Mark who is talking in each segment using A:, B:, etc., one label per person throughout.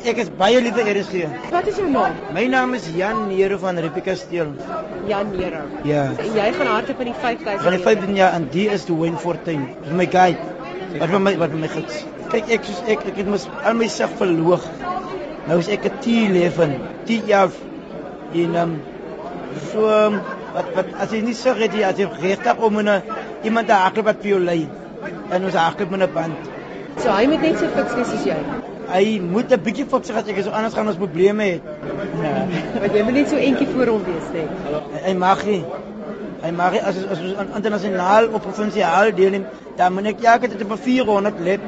A: Ek is baie lief vir RSG.
B: Wat is jou naam?
A: My naam is Jan Nero van Ripika Steel.
B: Jan Nero.
A: Ja.
B: En jy gaan hardloop in die 5000.
A: Van die 15 jaar en die is die Wayne Fortuin. Dis my guide. Wat vir my wat vir my gids. Kyk ek soos ek ek het mos al my sig verloog. Nou is ek 'n T11, 10 jaar in um so um, wat wat as jy nie sê dit as jy regtig om 'n iemand te hardloop wat vir jou lei. En ons hardloop met 'n band.
B: So hy moet net so fiks wees soos jy.
A: Hy moet 'n bietjie fiks as ek so anders gaan ons probleme het.
B: Nee. Want jy moet net so entjie voor hom wees, net.
A: Hy, mag nie. Hy mag nie as as ons internasionaal op provinsiaal deelneem, dan moet ek ja, ek het op 400 let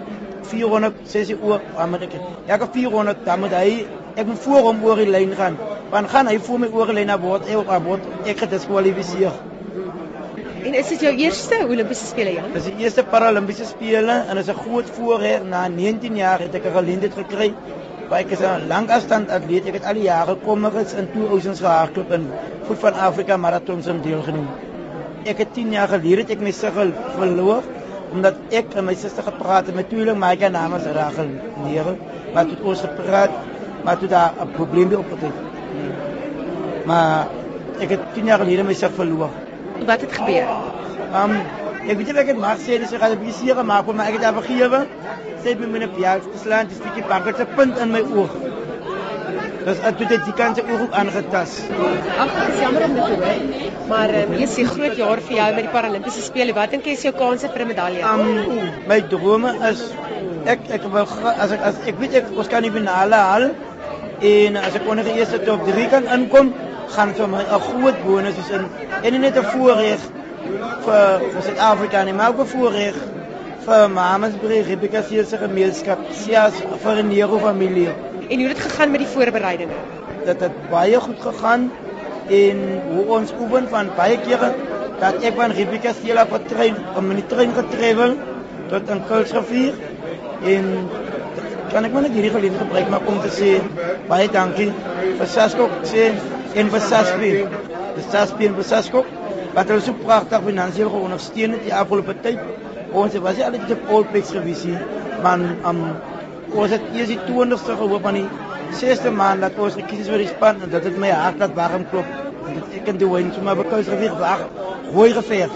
A: 400 6 uur, dan moet ek ja, ek 400 dan moet hy ek moet voor hom oor die lyn gaan. Want gaan hy voor my oor die lyn na word ek word ek gediskwalifiseer.
B: En is dit jou eerste Olimpiese spele, Jan?
A: Dis die eerste Paralimpiese spele en is 'n groot voorreg na 19 jaar het ek 'n geleentheid gekry. Ek is 'n langafstand atleet. Ek het al die jare kommerits in 2000s gehardloop in Voet van Afrika marathons om deelgeneem. Ek het 10 jaar gelede het ek my sigel verloor omdat ek en my suster gepraat het met tweeling my eie naam is Rachel maar toe het ons gepraat, maar toe daar 'n probleem opgetree. Maar ek het 10 jaar gelede my sigel verloor.
B: Wat het gebeur?
A: Um, ek weet nie of ek mag sê, dis gaan 'n bietjie seer gemaak, maar ek het haar vergewe. Sy het my met 'n piaat geslaan, dis 'n bietjie banker se punt in my oog. Ek het dit die kant oog ook aangetas.
B: Ag, dis jammer om dit te hoor. Maar um, is 'n groot jaar vir jou met die Paralimpiese spele. Wat dink jy is jou kanse vir 'n medalje?
A: Um, my drome is ek ek wil as ek as ek weet ek ons kan die finale haal en as ek onder die eerste top 3 kan inkom, gaan vir my 'n groot bonus wees in en net 'n voorreg vir vir Suid-Afrika nie, maar ook 'n voorreg vir Mamasbury Rebecca se gemeenskap, sies vir 'n Nero familie.
B: En hoe het dit gegaan met die voorbereidinge?
A: Dit het baie goed gegaan en hoe ons oefen van baie kere dat ek van Rebecca se hele trein om in die trein getravel tot in Kulsrivier en kan ek maar net hierdie geleentheid gebruik maar om te sê baie dankie vir Sasko sê en vir Saspi. Die Saspi en vir Sasko wat hulle so pragtig finansiëel geondersteun het die afgelope tyd. Ons was nie altyd op all place gewees nie, maar um, ons het eers die 20ste gehoop aan die 6ste maand dat ons gekies is vir die span en dit het my hart laat warm klop. Dit ek en die wyn so maar bekous gewees wag. Goeie geveeg.